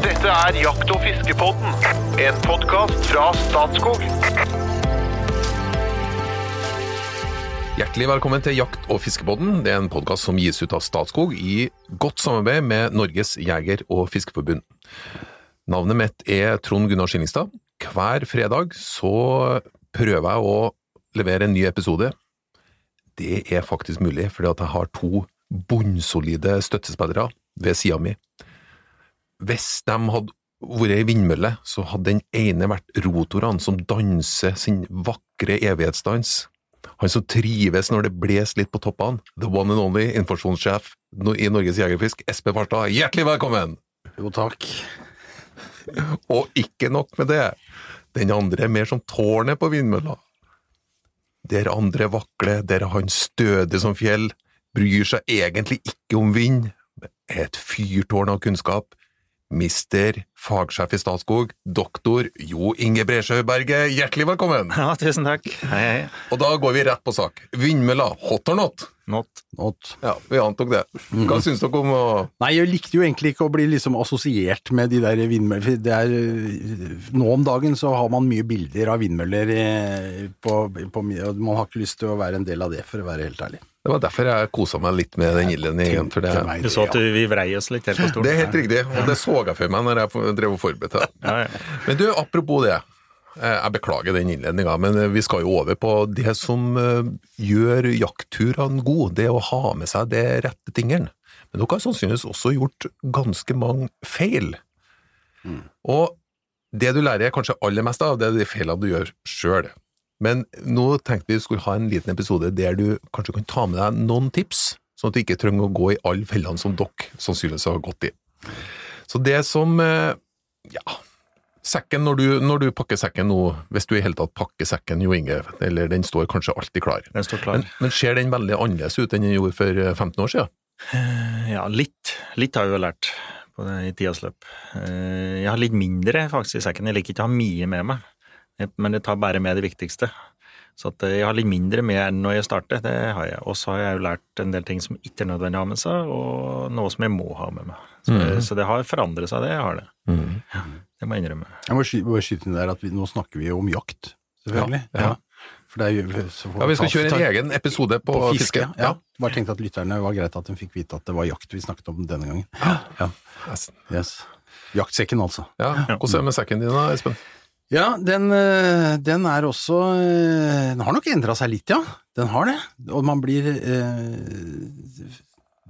Dette er Jakt- og fiskepodden, en podkast fra Statskog. Hjertelig velkommen til Jakt- og fiskepodden. Det er en podkast som gis ut av Statskog i godt samarbeid med Norges jeger- og fiskeforbund. Navnet mitt er Trond Gunnar Skillingstad. Hver fredag så prøver jeg å levere en ny episode. Det er faktisk mulig, fordi jeg har to bunnsolide støttespillere ved sida mi. Hvis de hadde vært ei vindmølle, så hadde den ene vært rotorene som danser sin vakre evighetsdans. Han som trives når det blåser litt på toppene. The one and only informasjonssjef i Norges Jegerfisk, Espen Farstad. Hjertelig velkommen! Jo, takk. Og ikke nok med det, den andre er mer som tårnet på vindmølla. Der andre vakler, der er han stødig som fjell, bryr seg egentlig ikke om vind, er et fyrtårn av kunnskap. Mister, fagsjef i Statskog, doktor Jo Inge Bresjø Berge, hjertelig velkommen! Ja, tusen takk. Hei, hei. Og da går vi rett på sak. Vindmølla, hot or not? Not. Not. Ja, vi antok det. Hva syns dere om å Nei, jeg likte jo egentlig ikke å bli liksom assosiert med de der vindmøllene. Det er, øh, nå om dagen så har man mye bilder av vindmøller på, på Man har ikke lyst til å være en del av det, for å være helt ærlig. Det var derfor jeg kosa meg litt med den innledningen. For det, Du så at vi vrei oss litt helt på stolen. det er helt riktig, og det så jeg for meg når jeg drev og forberedte det. Men du, apropos det. eh, Jeg beklager den innledninga, men eh, vi skal jo over på det som eh, gjør jaktturene gode. Det å ha med seg det rette tingene. Men dere har sannsynligvis også gjort ganske mange feil. Og det du lærer kanskje aller mest av, det er de feilene du gjør sjøl. Men nå tenkte vi skulle ha en liten episode der du kanskje kan ta med deg noen tips, sånn at du ikke trenger å gå i alle fellene som dere sannsynligvis har gått i. Så det som eh, Ja, sekken når du, når du pakker sekken nå, hvis du i hele tatt pakker sekken, Jo Inge, eller den står kanskje alltid klar, Den står klar. men, men ser den veldig annerledes ut enn den gjorde for eh, 15 år siden? Ja, litt. Litt har jeg jo lært på det, i tidas løp. Eh, Jeg har litt mindre faktisk i sekken. Jeg liker ikke å ha mye med meg, men jeg tar bare med det viktigste. Så at jeg har litt mindre med enn når jeg starter, det har jeg. Og så har jeg jo lært en del ting som ikke er nødvendig å ha med seg, og noe som jeg må ha med meg. Så, så det har forandret seg, det jeg har det. Det må jeg innrømme. Jeg må sky- bare skyte inn der at vi, nå snakker vi jo om jakt, selvfølgelig. Ja, ja. For det er jo, Ja, Vi skal kjøre en egen episode på, på fiske. fiske. Ja. Bare tenkte at lytterne var greit at de fikk vite at det var jakt vi snakket om denne gangen. Ja. Yes. Yes. Jaktsekken, altså. Ja, Hvordan er det med sekken din da, Espen? Ja, den, øh, den er også øh, Den har nok endra seg litt, ja. Den har det. Og man blir det-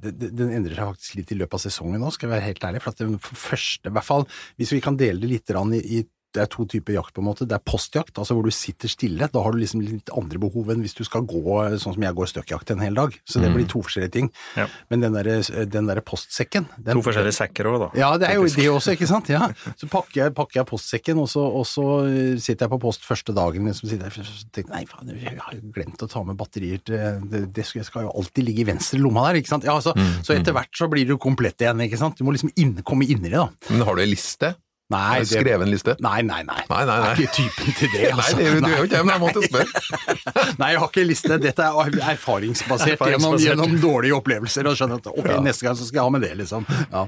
det- Den endrer seg faktisk litt i løpet av sesongen nå, skal jeg være helt ærlig. For at den første, i hvert fall hvis vi kan dele det litt i, i det er to typer jakt, på en måte. Det er postjakt, altså hvor du sitter stille. Da har du liksom litt andre behov enn hvis du skal gå sånn som jeg går støkkjakt en hel dag. Så det blir to forskjellige ting. Ja. Men den derre den der postsekken den, To forskjellige sekker òg, da. ja, det er jo det også, ikke sant? Ja. Så pakker jeg, pakker jeg postsekken, og så, og så eh, sitter jeg på post første dagen. Liksom, sitter jeg, så tenker nei, faen, jeg har jo glemt å ta med batterier til Det, det skal, skal jo alltid ligge i venstre lomma der, ikke sant? Ja, så, så etter hvert så blir du komplett igjen, ikke sant? Du må liksom inn, komme inn i det, da. Men Har du ei liste? Nei, Har du skrevet en liste? Nei, nei, nei. Nei, nei, nei. Jeg er ikke typen til det, Nei, altså. det er du er jo ikke det, men jeg måtte spørre. Nei, jeg har ikke liste. Dette er erfaringsbasert, Gjennom, Erfaringsbasert. gjennom dårlige opplevelser. Og skjønner at ok, neste gang så skal jeg ha med det, liksom. Ja.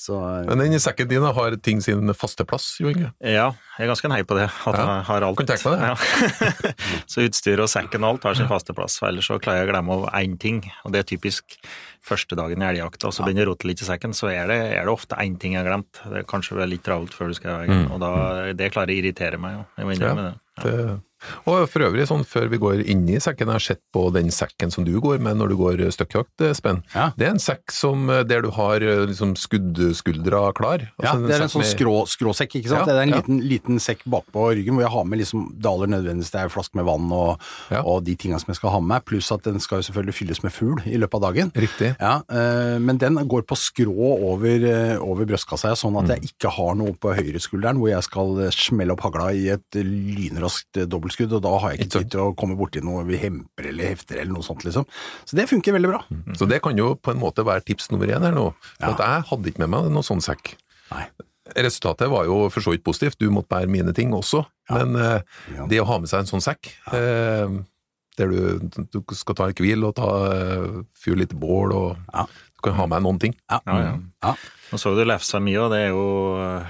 Så, eh, Men den sekken din har ting sin faste plass, Jo Inge. Ja, jeg er ganske nei på det. At Ja, jeg har alt. kan tenke meg det. Ja. så utstyr og sekken og alt har sin faste plass. For ellers så klarer jeg å glemme én ting, og det er typisk første dagen i elgjakta, Og så begynner jeg å rote litt i sekken, så er det, er det ofte én ting jeg har glemt. Det er kanskje litt travelt før du skal Mm. Og da, det klarer å irritere meg, jo. Jeg må innrømme det. Ja. Det, og for øvrig, sånn før vi går inn i sekken, jeg har sett på den sekken som du går med når du går støkkjakt, Espen. Ja. Det er en sekk som, eh, der du har eh, liksom skuddskuldra klar. Ja, Altså det er en en sånn med- skrå, skråsekk, ikke sant? Ja, det er en ja. liten, liten sekk bakpå ryggen hvor jeg har med liksom det aller nødvendigste er flaske med vann og, Ja. og de tingene som jeg skal ha med meg, pluss at den skal jo selvfølgelig fylles med fugl i løpet av dagen. Riktig. Ja, eh, men den går på skrå over, over brystkassa, sånn at jeg ikke har noe på høyreskulderen hvor jeg skal smelle opp hagla i et lynraskt eh, dobbeltskudd, og da har jeg Ikke tid til å komme borti noe vi hemper eller hefter eller noe sånt, liksom. Så det funker veldig bra. Så det kan jo på en måte være tips nummer én her nå. For Ja. at jeg hadde ikke med meg noen sånn sekk. Nei. Resultatet var jo for så vidt positivt, du måtte bære mine ting også, men uh, det å ha med seg en sånn sekk, uh, der du, du skal ta en hvil og ta, uh, fyre litt bål og Ja. Du kan ha med noen ting. Ja. Ja, ja. Ja. Nå så du lefsa mye, og det er jo eh,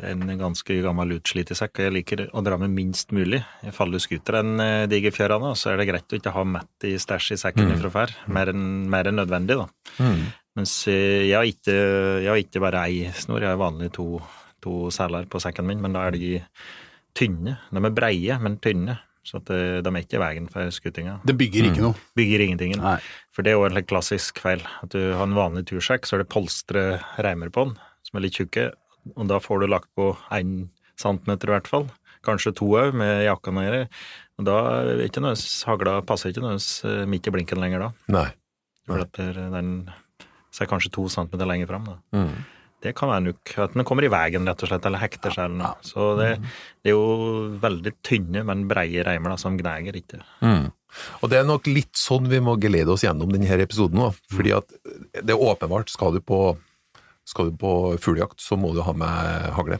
en ganske gammel utslitt sekk. og Jeg liker å dra med minst mulig. Jeg faller du skuter en eh, diger fjørane, så er det greit å ikke ha mett i stæsj i sekken fra før. Mer enn mer enn nødvendig, da. Mens eh, jeg har ikke, jeg har ikke bare ei snor, jeg har vanlig to, to seler på sekken min, men da er de tynne. De er breie, men tynne. Så at eh, de er ikke i veien for skutinga. Det bygger ikke noe. Bygger ingenting. Nei. For det er jo en klassisk feil. At du har en vanlig tursjekk, så er det polstre reimer på den, som er litt tjukke, og da får du lagt på én centimeter i hvert fall. Kanskje to òg, med jakka nedi. Og da er ikke nødvendigvis hagla passer ikke nødvendigvis midt i blinken lenger da. Nei. For at det- den ser kanskje to centimeter lenger fram. Mm. Det kan være nok at den kommer i veien, rett og slett, eller hekter seg eller noe. Så det, det er jo veldig tynne, men breie reimer da, som gnager ikke. Mm. Og det er nok litt sånn vi må gelede oss gjennom denne episoden òg, fordi at det er åpenbart, skal du på, skal du på fuglejakt, så må du ha med hagle.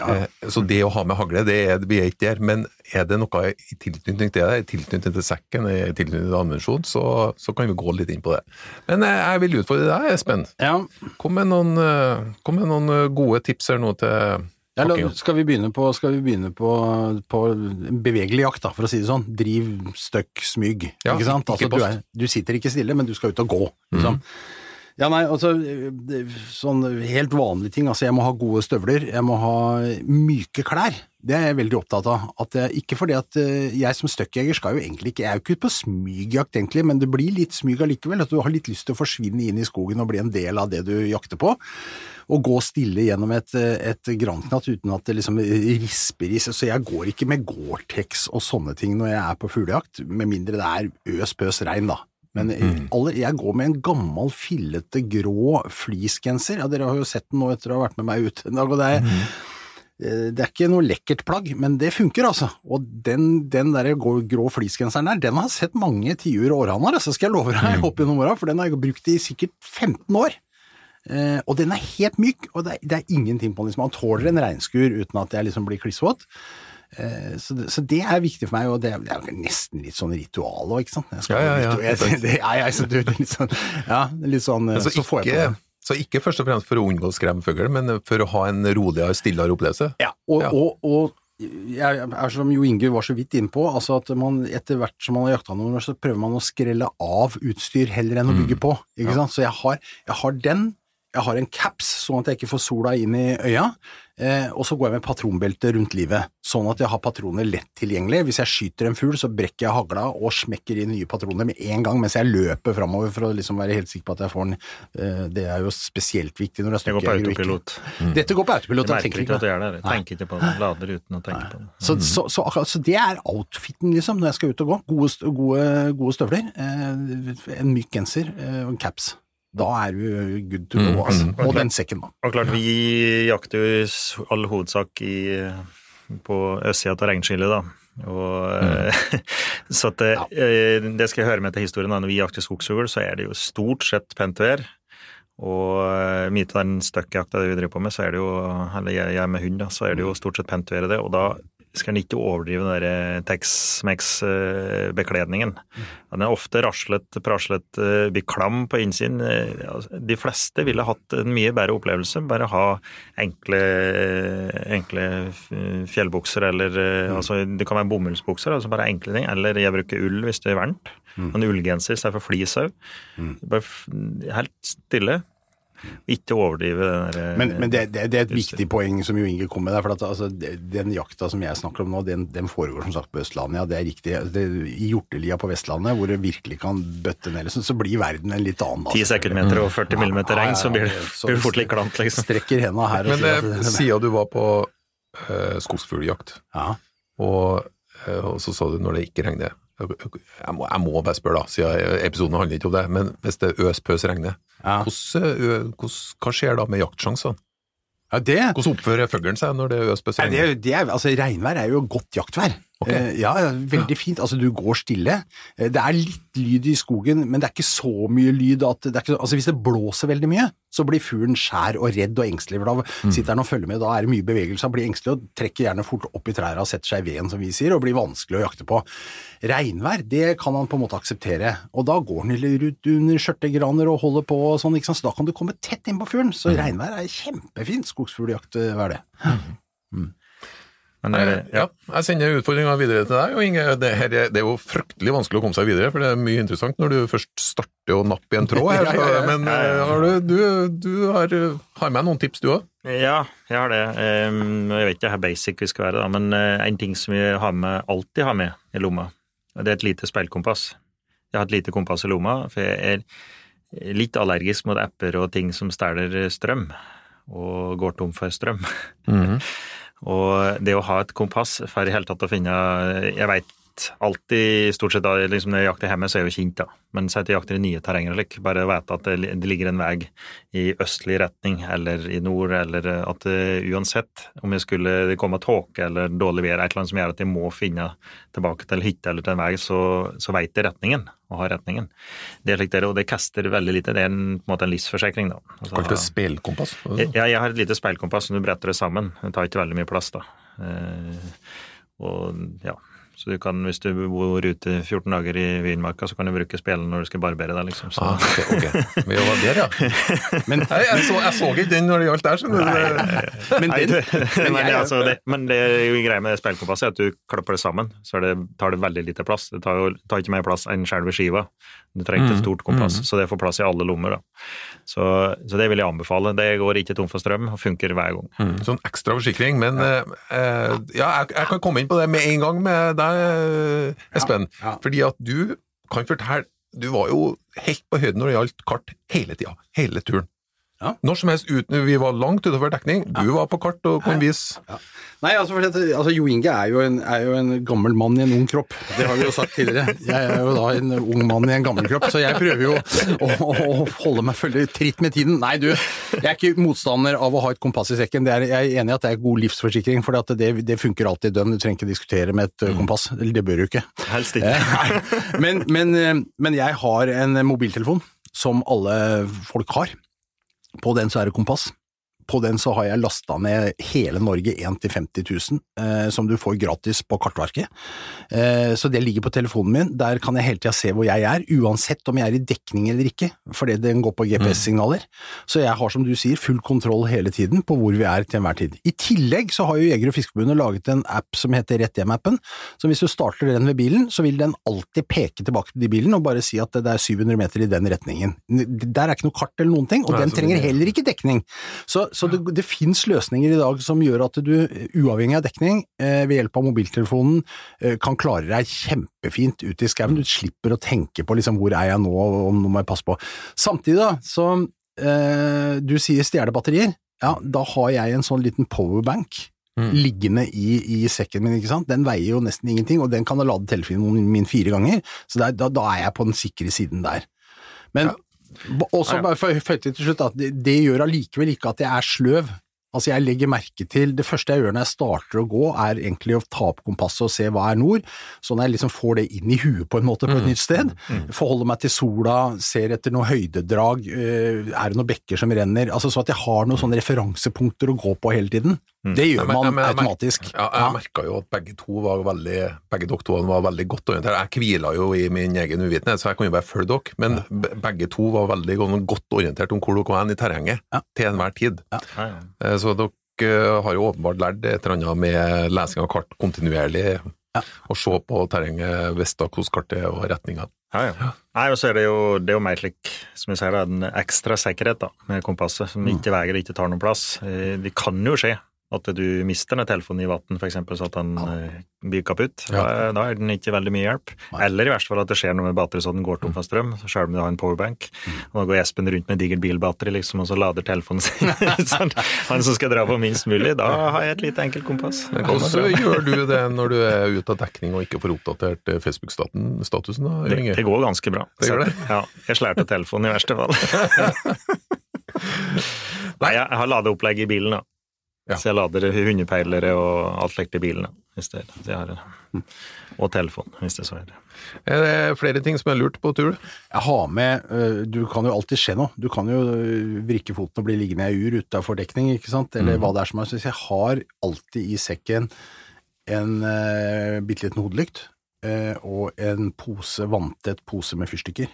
Eh, Så det å ha med hagle, det er, vi er ikke der, men er det noe i tilknytning til det, i tilknytning til sekken, i tilknytning til ammunisjon, så, så kan vi gå litt inn på det. Men eh, jeg vil utfordre deg, Espen. Ja. Kom med noen, eh, kom med noen gode tips her nå til Ja, la, pakkinga. skal vi begynne, på, skal vi begynne på, på bevegelig jakt, da, for å si det sånn. Driv, støkk, smygg. Ja, ikke sant? ikke Altså, du, er, du sitter ikke stille, men du skal ut og gå. Liksom. Ja, nei, altså sånn helt vanlige ting. Altså, jeg må ha gode støvler, jeg må ha myke klær. Det er jeg veldig opptatt av. At jeg, ikke fordi at eh, jeg som støkkjeger skal jo egentlig ikke Jeg er jo ikke ute på smygjakt egentlig, men det blir litt smyg allikevel. At du har litt lyst til å forsvinne inn i skogen og bli en del av det du jakter på. Og gå stille gjennom et, et granknatt uten at det liksom risper i seg. Så jeg går ikke med Gore-Tex og sånne ting når jeg er på fuglejakt, med mindre det er øs pøs regn, da. Men aller, jeg går med en gammel, fillete, grå fleecegenser. Ja, dere har jo sett den nå etter å ha vært med meg ut en dag, og det er, eh, det er ikke noe lekkert plagg, men det funker, altså. Og den, den der grå, fleecegenseren der, den har jeg sett mange tiur og århanner, altså, skal jeg love deg, opp gjennom åra, for den har jeg brukt i sikkert 15 år. Eh, og den er helt myk, og det er, det er ingenting på den. Liksom. Man tåler en regnskur uten at jeg liksom blir klissvåt. Eh, så, det, så det er viktig for meg, og det, er- det er nesten litt sånn ritual òg, ikke sant. Jeg skal, Ja, ja, ja. Jeg, det, ja, ja, så det er litt sånn, ja, litt sånn eh, Så Så får jeg på det. så ikke først og fremst for å unngå å skremme fugl, men for å ha en roligere, stillere opplevelse. Ja, og, Ja. og, og jeg er som Jo Inge var så vidt innpå, altså at man etter hvert som man har jakta noen år, så prøver man å skrelle av utstyr heller enn å bygge på. Ikke sant? Så jeg har, jeg har den, jeg har en caps sånn at jeg ikke får sola inn i øya, eh, og så går jeg med patronbelte rundt livet, sånn at jeg har patroner lett tilgjengelig. Hvis jeg skyter en fugl, så brekker jeg hagla og smekker inn nye patroner med en gang mens jeg løper framover for å liksom være helt sikker på at jeg får den. Eh, det er jo spesielt viktig når det er Det går på autopilot. Mm. Dette går på autopilot. Jeg merker ikke at du det. gjør det. Jeg tenker ikke på det. Lader uten å tenke på det. Så, så, så, akkurat, så det er outfiten, liksom, når jeg skal ut og gå. Gode, gode, gode støvler, eh, en myk genser eh, og en caps. Da er du good to go, altså. mm. Og den sekken, da. Og klart, vi jakter jo i all hovedsak i, på østsida av regnskillet, da. Og, mm. så at det, ja. det skal jeg høre med til historien. da. Når vi jakter skogsfugl, så er det jo stort sett pent vær. Og eh, mye av den støkkjakta vi driver på med, så er det jo, eller jeg, jeg med hund, da, så er det jo stort sett pent vær i det. Og da skal en ikke overdrive den der Tex-Mex-bekledningen. Den er ofte raslet, praslet, eh, blir klam på innsiden. Eh, altså, De fleste ville hatt en mye bedre opplevelse, bare ha enkle, enkle fjellbukser, eller mm. altså det kan være bomullsbukser, altså bare enkle ting. Eller jeg bruker ull hvis det er varmt. En ullgenser istedenfor flisau. Mm. Bare helt stille. Ikke overdrive den der Men, men det, det, det er et viktig poeng som Jo Inge kom med der. For at, altså, den jakta som jeg snakker om nå, den, den foregår som sagt på Østlandet. Ja, det er riktig. Det, I hjortelia på Vestlandet, hvor det virkelig kan bøtte ned, liksom, så blir verden en litt annen. Ti 10 sekundmeter og 40 millimeter regn, så blir det, fort litt klamt, liksom. Strekker henda her og Men sier eh, sida du var på eh, skogsfugljakt, ja. og, eh, og så sa du når det ikke regner jeg må, jeg må bare spørre, da, siden episoden handler ikke om det, men hvis det øs-pøs regner, Ja. hvordan, hvordan, hva skjer da med jaktsjansene? ja, det Hvordan oppfører fuglen seg når det øs-pøs regner? er- det er, altså, regnvær er jo godt jaktvær. Eh, ja, veldig fint. Altså, du går stille. Eh, Det er litt lyd i skogen, men det er ikke så mye lyd at det er ikke, altså, Hvis det blåser veldig mye, så blir fuglen skjær og redd og engstelig. For da sitter han og følger med, da er det mye bevegelse. Han blir engstelig og trekker gjerne fort opp i trærne og setter seg i veden, som vi sier, og blir vanskelig å jakte på. Regnvær, det kan han på en måte akseptere, og da går han rundt under skjørtegraner og holder på og sånn, ikke sant? så da kan du komme tett inn på fuglen. Så regnvær er kjempefint skogsfugljakt-vær, det. Men eh, Ja, jeg sender utfordringa videre til deg. Og Inge, det, her, er- det er jo fryktelig vanskelig å komme seg videre, for det er mye interessant når du først starter å nappe i en tråd her. Ja. Men eh, har du, du, du har, har med noen tips, du òg? Ja, jeg har det. Jeg vet ikke hvor basic vi skal være, da, men eh, en ting som jeg har med, alltid har med i lomma, det er et lite speilkompass. Jeg har et lite kompass i lomma, for jeg er litt allergisk mot apper og ting som stjeler strøm, og går tom for strøm. Og det å ha et kompass for i hele tatt å finne Jeg veit alltid, stort sett da, liksom når jeg jakter hjemme, så er jeg jo kjent, da. Men så at jeg jakter i nye terrenger, eller ikke, bare vite at det, ligger en vei i østlig retning, eller i nord, eller at det, uansett om jeg skulle komme tåke eller dårlig vær, et eller annet som gjør at jeg må finne tilbake til hytte eller til en vei, så, så veit jeg retningen, og har retningen. Det er slik det er, og det kaster veldig lite. Det er en, på en måte en livsforsikring, da. Altså, Kalt det speilkompass? ja, jeg har et lite speilkompass som du bretter det sammen. Det tar ikke veldig mye plass, da. Eh, og ja, så du kan, hvis du bor ute 14 dager i Vinmarka, så kan du bruke spelen når du skal barbere deg, liksom. Så. Ah, ok, okay. Men det var der, ja. Men, Nei, jeg, så, jeg så ikke den når det gjaldt der, skjønner du. men Nei, den, men, jeg- altså, det, men det greia med spjelkompasset er at du klapper det sammen, så det, tar det veldig lite plass. Det tar jo tar ikke mer plass enn selve skiva. Du trenger ikke et stort kompass, så det får plass i alle lommer. Da. Så, så det vil jeg anbefale. Det går ikke tom for strøm og funker hver gang. Mm, Sånn ekstra forsikring, men ja, eh, ja, jeg, jeg kan komme inn på det med en gang med deg, eh, Espen. Ja, ja. Fordi at du kan fortelle Du var jo helt på høyden når det gjaldt kart hele tida. Hele turen. Ja. Når som helst uten Vi var langt utover dekning. Du var på kart og kunne vise Nei, altså, for dette, altså Jo Inge er jo, en, er jo en gammel mann i en ung kropp. Det har vi jo sagt tidligere. Jeg er jo da en ung mann i en gammel kropp, så jeg prøver jo å, å, å holde meg følge tritt med tiden. Nei, du, jeg er ikke motstander av å ha et kompass i sekken. Det er, jeg er enig i at det er god livsforsikring, for det, det funker alltid dønn. Du trenger ikke diskutere med et kompass. Eller det bør du ikke. Helst ikke. Eh, Men, men, eh, men jeg har en mobiltelefon som alle folk har. På den så er det kompass. På den så har jeg lasta ned hele Norge 1 til 50 000, eh, som du får gratis på Kartverket. Eh, så det ligger på telefonen min. Der kan jeg hele tida se hvor jeg er, uansett om jeg er i dekning eller ikke, fordi den går på GPS-signaler. Så jeg har, som du sier, full kontroll hele tiden på hvor vi er til enhver tid. I tillegg så har jo Jeger- og Fiskerforbundet laget en app som heter Rett hjem-appen, så hvis du starter den ved bilen, så vil den alltid peke tilbake til bilen og bare si at det er 700 meter i den retningen. Der er ikke noe kart eller noen ting, og Nei, den trenger heller ikke dekning. Så, så det, det finnes løsninger i dag som gjør at du, uavhengig av dekning, eh, ved hjelp av mobiltelefonen, eh, kan klare deg kjempefint ute i skauen. Du slipper å tenke på liksom, hvor er jeg nå, og nå må jeg passe på. Samtidig da, så eh, du sier stjele batterier. Ja, da har jeg en sånn liten powerbank Mm. liggende i, i sekken min, ikke sant. Den veier jo nesten ingenting, og den kan ha lade telefonen min fire ganger, så der, da, da er jeg på den sikre siden der. Men b- også Ja, ja. bare for til slutt at det, det gjør allikevel ikke at jeg er sløv. Altså jeg legger merke til, Det første jeg gjør når jeg starter å gå, er egentlig å ta opp kompasset og se hva er nord, sånn at jeg liksom får det inn i huet på en måte på et nytt sted. Forholder meg til sola, ser etter noe høydedrag, øh, er det noen bekker som renner, altså så at jeg har noen sånne referansepunkter å gå på hele tiden. Det gjør man men jeg mer- automatisk. Ja, jeg merka jo at begge to var veldig Begge dere to var veldig godt orientert. Jeg hvila jo i min egen uvitenhet, så jeg kunne bare følge dere. Men ja. begge to var veldig godt- orientert om hvor dere var hen i terrenget Ja. til enhver tid. Ja, ja. Eh, Så dere eh, har jo åpenbart lært et eller annet med lesing av kart kontinuerlig. Ja. Og se på terrenget, visste hvordan kartet er og retninga. Ja, ja. Nei, og så er det jo, det er jo mer slik, som jeg sier, en ekstra sikkerhet da, med kompasset, som ikke veier og ikke tar noen plass. Eh, Det kan jo skje at du mister den telefonen i vann, f.eks., så at den ja. blir kaputt. Da, da er den ikke veldig mye hjelp. Nei. Eller i verste fall at det skjer noe med batteriet så den går tom for strøm, selv om du har en powerbank. Og da går Espen rundt med digert bilbatteri liksom, og så lader telefonen sin. sånn, han som skal dra på minst mulig. Da har jeg et lite enkelt kompass. Hvordan gjør du det når du er ute av dekning og ikke får oppdatert eh, Facebook-statusen? da, Det, det går ganske bra. Det gjør det? Ja, jeg slærte telefonen i verste fall. Nei, jeg har ladeopplegg i bilen, da. Ja. Så jeg lader hundepeilere og alt slikt i bilen. Hvis det, så jeg har, og telefon, hvis det så er. det. Er det flere ting som er lurt på tur? Jeg har med øh, Du kan jo alltid skje noe. Du kan jo øh, vrikke foten og bli liggende i ei ur utafor dekning, ikke sant, eller hva det er som er. Så jeg har alltid i sekken en uh, bitte liten hodelykt uh, og en pose, vanntett pose med fyrstikker.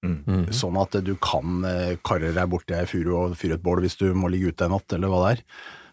Mm. Sånn at du kan uh, karre deg borti ei furu og fyre et bål hvis du må ligge ute en natt, eller hva det er.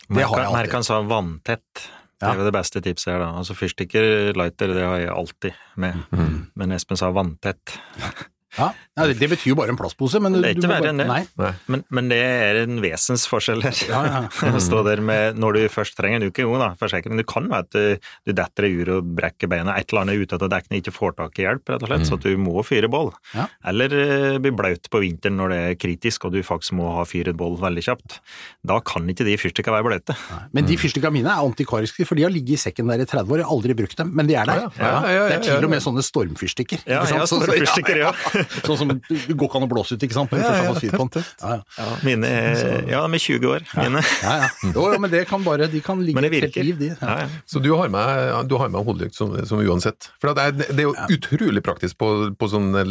Det har jeg alltid. Merkan sa vanntett. Det er jo det beste tipset her, da. Altså fyrstikker, lighter, det har jeg alltid med. Mm. Men Espen sa vanntett. Ja, ja det, det betyr jo bare en plastpose, men Det er du ikke må verre enn det. Nei. Nei. Men, men det er en vesensforskjell her. Ja, ja. Stå der med, når du først trenger en uke, jo da, forsikring. Det kan være at du, du detter i ur og brekker beina, et eller annet ute etter dekkene, ikke får tak i hjelp, rett og slett, så at du må fyre boll. Ja. Eller uh, bli blaut på vinteren når det er kritisk, og du faktisk må ha fyret boll veldig kjapt. Da kan ikke de fyrstikka være blaute. Men de fyrstikka mine er antikvariske, for de har ligget i sekken der i 30 år. Jeg har aldri brukt dem, men de er der. Ja, ja, ja, ja, det er til og med sånne stormfyrstikker. Ja, ikke sant? ja, stormfyrstikker, ja. Sånn som det går ikke an å blåse ut, ikke sant? Men Ja, først har ja, man fyr på den. Ja, mine ja, de er 20 år, mine. Ja, ja. Jo, jo, men det kan bare, de kan ligge Men et helt liv, de. Ja, ja. Så du har med, du har med hodelykt som, som uansett. For det er, det er jo utrolig praktisk på, på sånne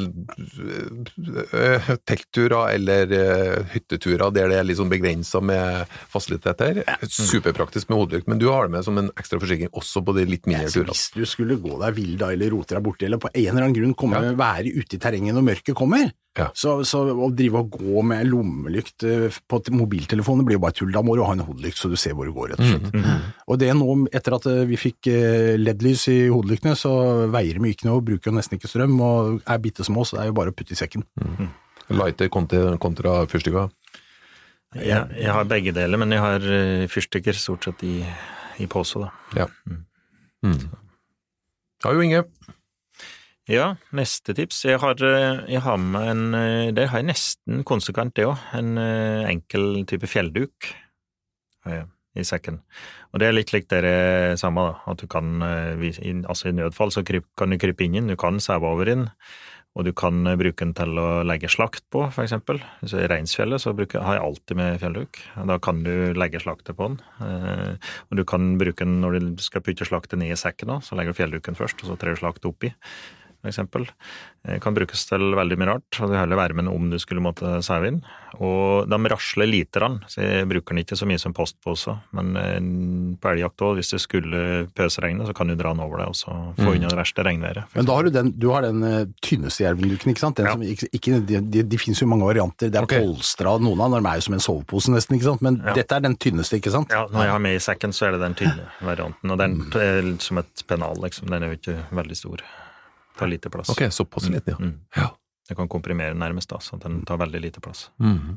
eh, teltturer eller eh, hytteturer der det er litt sånn begrensa med fasiliteter. Superpraktisk med hodelykt, men du har det med som en ekstra forsikring også på de litt mindre turene. hvis du skulle gå deg vill da, eller rote deg borti, eller på en eller annen grunn komme, være ute i terrenget når mørket kommer, Ja. så, så å drive og gå med lommelykt eh, på mobiltelefonen blir jo bare tull. Da må du ha en hodelykt så du ser hvor du går, rett og slett. Og det nå, etter at eh, vi fikk eh, LED-lys i hodelyktene, så veier de ikke noe, bruker jo nesten ikke strøm, og er bitte små, så det er jo bare å putte i sekken. Lighter kontra, kontra fyrstikker. Jeg, jeg har begge deler, men jeg har fyrstikker stort sett i, i pose, da. Ja. Mm. Ja, jo Inge. Ja, neste tips. Jeg har, eh, jeg har med en eh, Der har jeg nesten konsekvent, det òg. En eh, enkel type fjellduk i sekken. Og det er litt likt det samme, da. At du kan Altså i nødfall så kan du krype inn i den, du kan seve over inn. Og du kan bruke den til å legge slakt på, for eksempel. I Reinsfjellet så bruker, har jeg alltid med fjellduk. Da kan du legge slaktet på den. Eh, og du kan bruke den når du skal putte slaktet ned i sekken òg. Så legger du fjellduken først, og så trer du slaktet oppi eksempel. Eh, Kan brukes til veldig mye rart, og det holder varmen om du skulle måtte saue inn. Og de rasler lite grann, så jeg bruker den ikke så mye som postpose. Men eh, på elgjakt òg, hvis det skulle pøsregne, så kan du dra den over deg og så få unna det verste regnværet. Men da har du den, du har den eh, tynneste jervenduken, ikke sant? Den Ja. som, ikke, ikke, de, de, de finnes jo mange varianter. Det er okay. polstra, noen av dem er jo som en sovepose nesten, ikke sant? Men Ja. dette er den tynneste, ikke sant? Ja, når jeg har med i sekken, så er det den tynne varianten. Og den er litt som et pennal, liksom. Den er jo ikke veldig stor. Tar lite plass. Ok, såpass liten, ja. Mm. ja. Det kan komprimere nærmest, da, så den tar veldig lite plass. Mm.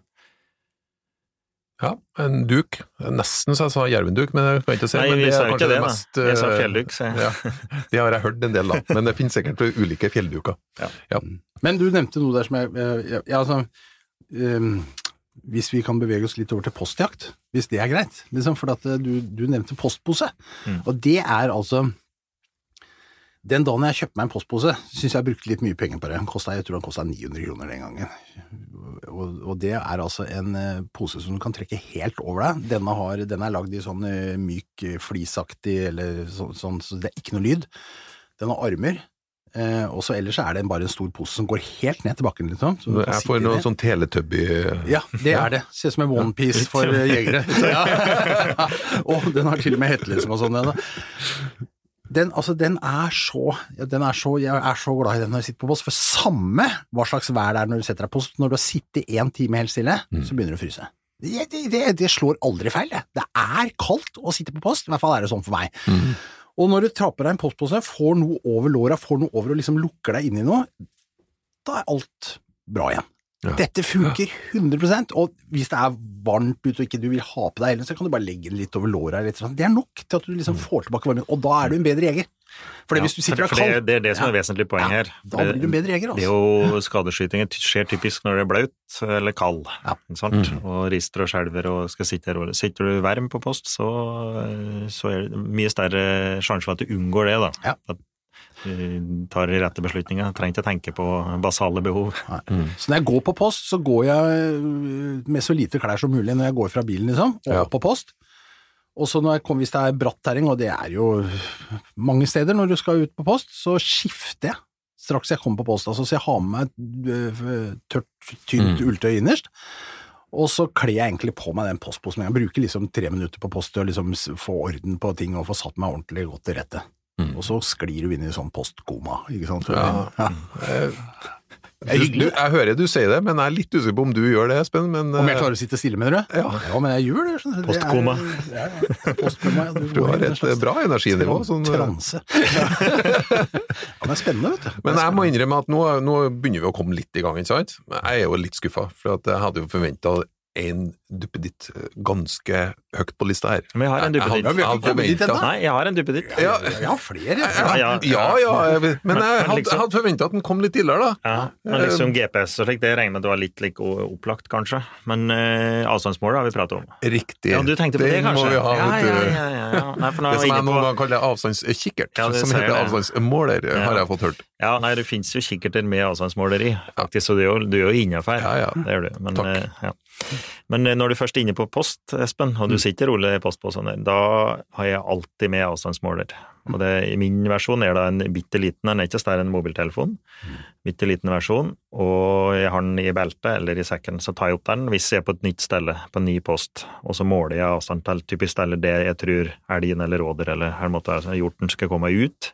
Ja, en duk. Nesten så jeg sa jervenduk, men jeg kan ikke si Nei, men vi det sa ikke det, da. mest, Jeg sa eh, fjellduk, sa jeg. Ja, det har jeg hørt en del av, men det finnes sikkert ulike fjellduker. Ja. Men du nevnte noe der som jeg, jeg, jeg altså, um, Hvis vi kan bevege oss litt over til postjakt, hvis det er greit. Liksom, for at eh, du, du nevnte postpose, Mm. og det er altså Den dagen jeg kjøpte meg en postpose, syns jeg brukte litt mye penger på det. Kostet, jeg tror den kosta 900 kroner den gangen. Og, og det er altså en eh, pose som du kan trekke helt over deg. Denne, har, den er lagd i sånn eh, myk, eh, flisaktig, eller så, sånn, så det er ikke noe lyd. Den har armer. Eh, og så ellers er det bare en stor pose som går helt ned til bakken, liksom. Jeg får i noe det. sånn teletubby Ja, det er det. Ser ut som en onepiece for jegere. Så, Ja. og den har til og med hette liksom og sånn. Den, altså, den er så, den er så Jeg er så glad i den når jeg sitter på post, for samme hva slags vær det er når du setter deg på post, når du har sittet én time helt stille, så begynner du å fryse. Det, det, det, det slår aldri feil, det. Det er kaldt å sitte på post, i hvert fall er det sånn for meg. Og når du trapper deg en postpose, får noe over låra, får noe over og liksom lukker deg inn i noe, da er alt bra igjen. Ja. Dette funker 100 og hvis det er varmt ut og ikke du vil ha på deg heller, så kan du bare legge den litt over låra. annet. Det er nok til at du liksom får tilbake varmen, og da er du en bedre jeger. For Ja, hvis du sitter og er kald det er det som er Ja. vesentlig poeng Ja, her. Da blir du en bedre jeger, altså. Det er jo skadeskytingen skjer typisk når det er blaut eller kald, Ja. ikke sant? og rister og skjelver og skal sitte her. Sitter du varm på post, så, så er det mye større sjanse for at du unngår det. da. Ja. At tar de rette beslutninger. Trenger ikke tenke på basale behov. Så når jeg går på post, så går jeg øh, med så lite klær som mulig når jeg går fra bilen, liksom, og Ja. på post. Og så når jeg kommer, hvis det er bratt terreng, og det er jo mange steder når du skal ut på post, så skifter jeg straks jeg kommer på post. Altså, så jeg har med meg øh, tørt, tynt ulltøy innerst. Og så kler jeg egentlig på meg den postposen. Jeg bruker liksom tre minutter på post til å liksom få orden på ting og få satt meg ordentlig godt til rette. Og så sklir du inn i sånn postkoma, ikke sant. Ja. Er Du, jeg hører du sier det, men jeg er litt usikker på om du gjør det, Espen. Men, Om jeg eh, klarer å sitte stille, mener du? Ja. men jeg gjør det. du. Er- Postkoma. Ja, ja. Postkoma, ja. du har et eh, bra energinivå. Sånn, eh, Transe. ja, men det er spennende, vet du. Men jeg må innrømme at nå, nå begynner vi å komme litt i gang, ikke sant? Jeg er jo litt skuffa, for at jeg hadde jo forventa en duppeditt eh, ganske høyt på lista her. Men jeg har en Jeg- jeg duppeditt. jeg forventet- ennå. Nei, jeg har en duppeditt. Ja, Jeg har flere. jeg. Ja, ja. ja, ja, jeg men jeg hadde, liksom- hadde forventa at den kom litt tidligere, da. Ja, men liksom GPS og slik, det regner med at det var litt like opplagt, kanskje. Men uh, avstandsmålet har vi pratet om. Riktig. Ja, du tenkte på det, kanskje? kanskje? må vi ha, ja, vet ja, du. ja, ja, ja. Nei, for Det som jeg jeg noen ganger kaller avstandskikkert, Ja, som heter avstandsmåler, Ja. har jeg fått hørt. Ja, nei, det finnes jo kikkerter med avstandsmåler i, faktisk, så du er jo, du innafor. Ja, ja. Det gjør du. Men, Takk. eh, ja. Men eh, når du først er inne på post, Espen, og du Mm. sitter rolig i postposen der, da har jeg alltid med avstandsmåler. Og det, min versjon er det en bitte liten, den er ikke større enn en mobiltelefon, bitte liten versjon, og jeg har den i beltet eller i sekken, så tar jeg opp den hvis jeg er på et nytt stelle, på en ny post, og så måler jeg avstand til typisk stelle det jeg tror elgen eller rådyr eller her måtte altså, hjorten skal komme ut.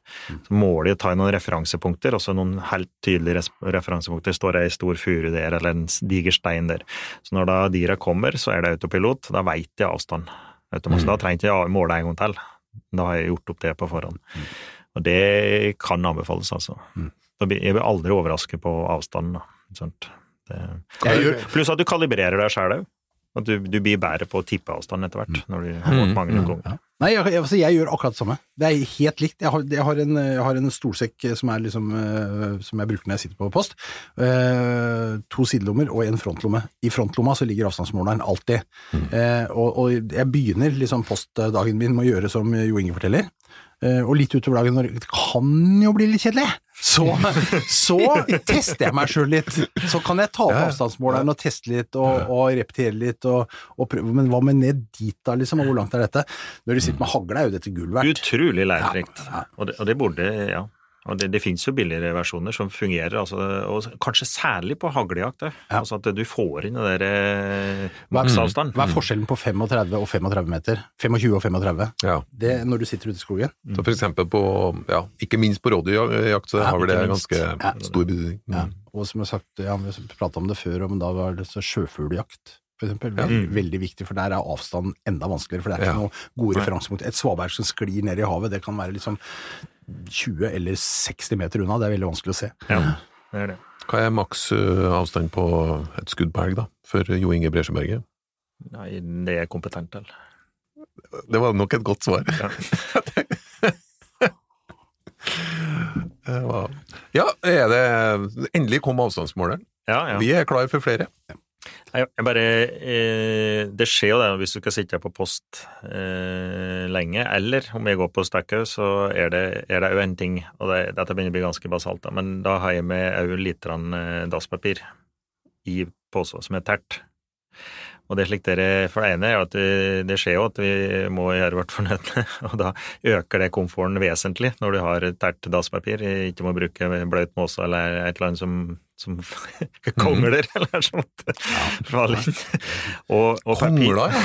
Så måler jeg, tar jeg noen referansepunkter, også noen helt tydelige referansepunkter. Står det ei stor furu der, eller en diger stein der. Så når da dyra kommer, så er det autopilot, da veit jeg avstand. Da trenger jeg ikke måle en gang til. Da har jeg gjort opp det på forhånd. Og det kan anbefales, altså. Mm. Jeg blir aldri overrasket på avstanden. Da. Pluss at du kalibrerer deg sjæl òg. At du, du blir bedre på å tippe avstand etter hvert, når du har gått mange mm. ganger. Nei, jeg, jeg, altså, jeg gjør akkurat det samme. Det er helt likt. Jeg har, jeg har, en, jeg har en stolsekk som, er liksom, uh, som jeg bruker når jeg sitter på post. Uh, to sidelommer og en frontlomme. I frontlomma så ligger avstandsmåleren alltid. Eh, og, og jeg begynner liksom postdagen min med å gjøre som Jo Inge forteller. Eh, og litt utover dagen når det kan jo bli litt kjedelig, så, så tester jeg meg sjøl litt. Så kan jeg ta opp avstandsmåleren og teste litt og, og repetere litt. Og, og prøve. Men hva med ned dit da, liksom? Og hvor langt er dette? Når du sitter med hagle, er jo dette gull verdt. Utrolig lærerikt. Ja, ja. Og, det, og det borde, ja. Og det, det finnes jo billigere versjoner som fungerer, altså, og kanskje særlig på haglejakt. Ja. Altså at du får inn den der maksavstanden. Hva er- Hva er forskjellen på 35 og 35 meter? 25 og 35? Ja. Det når du sitter ute i skogen? Så for eksempel på, ja, ikke minst på rådyrjakt, så Ja, har vel det ganske Ja. stor betydning. Ja. Mm. Og som jeg har sagt, ja, vi pratet om det før, men da var det så sjøfugljakt. For eksempel, veldig, veldig viktig, for der er avstanden enda vanskeligere, for det er ikke Ja. noe gode referansepunkt. Et svaberg som sklir ned i havet, det kan være liksom 20 eller 60 meter unna, det er veldig vanskelig å se. Ja, det er det. Hva er maks eh, avstand på et skudd på elg, da, for Jo Inge Bresjeberget? Nei, det er kompetent til. Det var nok et godt svar. Ja. Ja, er det Endelig kom avstandsmåleren. Ja, ja. Vi er klar for flere. Jeg, bare, eh, det skjer jo det hvis du skal sitte på post eh, lenge, eller om jeg går på Stackhaug, så er det er det jo en ting, og det, dette begynner å bli ganske basalt, da, men da har jeg med òg litt eh, dasspapir i posen som er tært. Og det er dere, For det ene er at det, skjer jo at vi må gjøre vårt fornødne, og da øker det komforten vesentlig når du har tært dasspapir, ikke må bruke bløt måse eller et eller annet som, som kongler, eller sånt. Faller inn. Og, og Kongler, ja.